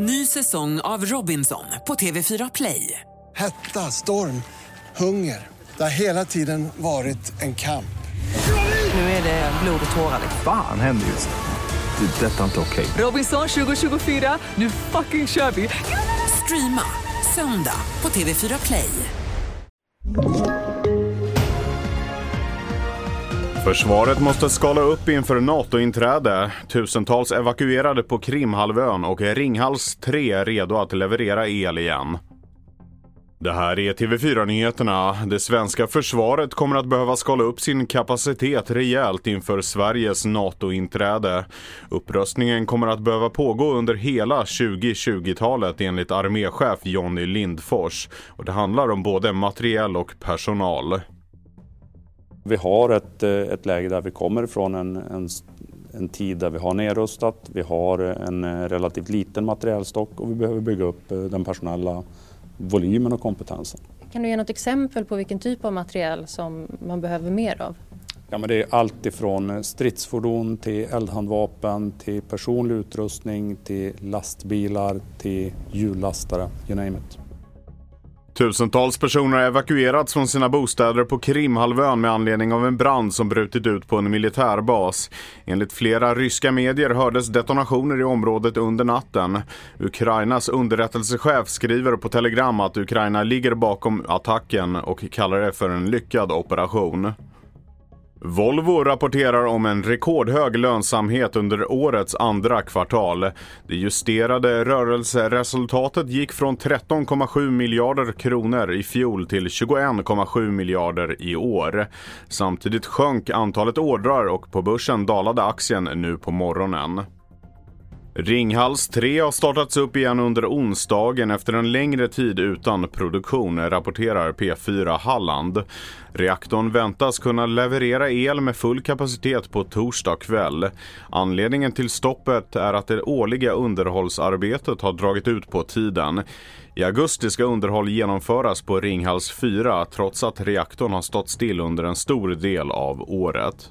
Ny säsong av Robinson på TV4 Play. Hetta, storm, hunger. Det har hela tiden varit en kamp. Nu är det blod och tårar. Fan händer just nu. Det. är Detta är inte okej. Robinson 2024, nu fucking kör vi! Streama söndag på TV4 Play. Försvaret måste skala upp inför NATO-inträde. Tusentals evakuerade på Krimhalvön och Ringhals 3 redo att leverera el igen. Det här är TV4-nyheterna. Det svenska försvaret kommer att behöva skala upp sin kapacitet rejält inför Sveriges NATO-inträde. Upprustningen kommer att behöva pågå under hela 2020-talet enligt arméchef Jonny Lindfors. Och det handlar om både materiell och personal. Vi har ett, eh, ett läge där vi kommer från en, en, en tid där vi har nedrustat, vi har en eh, relativt liten materiellstock och vi behöver bygga upp eh, den personella volymen och kompetensen. Kan du ge något exempel på vilken typ av materiel som man behöver mer av? Ja, men det är allt ifrån stridsfordon till eldhandvapen till personlig utrustning till lastbilar till hjullastare, you name it. Tusentals personer har evakuerats från sina bostäder på Krimhalvön med anledning av en brand som brutit ut på en militärbas. Enligt flera ryska medier hördes detonationer i området under natten. Ukrainas underrättelsechef skriver på Telegram att Ukraina ligger bakom attacken och kallar det för en lyckad operation. Volvo rapporterar om en rekordhög lönsamhet under årets andra kvartal. Det justerade rörelseresultatet gick från 13,7 miljarder kronor i fjol till 21,7 miljarder i år. Samtidigt sjönk antalet ordrar och på börsen dalade aktien nu på morgonen. Ringhals 3 har startats upp igen under onsdagen efter en längre tid utan produktion, rapporterar P4 Halland. Reaktorn väntas kunna leverera el med full kapacitet på torsdag kväll. Anledningen till stoppet är att det årliga underhållsarbetet har dragit ut på tiden. I augusti ska underhåll genomföras på Ringhals 4 trots att reaktorn har stått still under en stor del av året.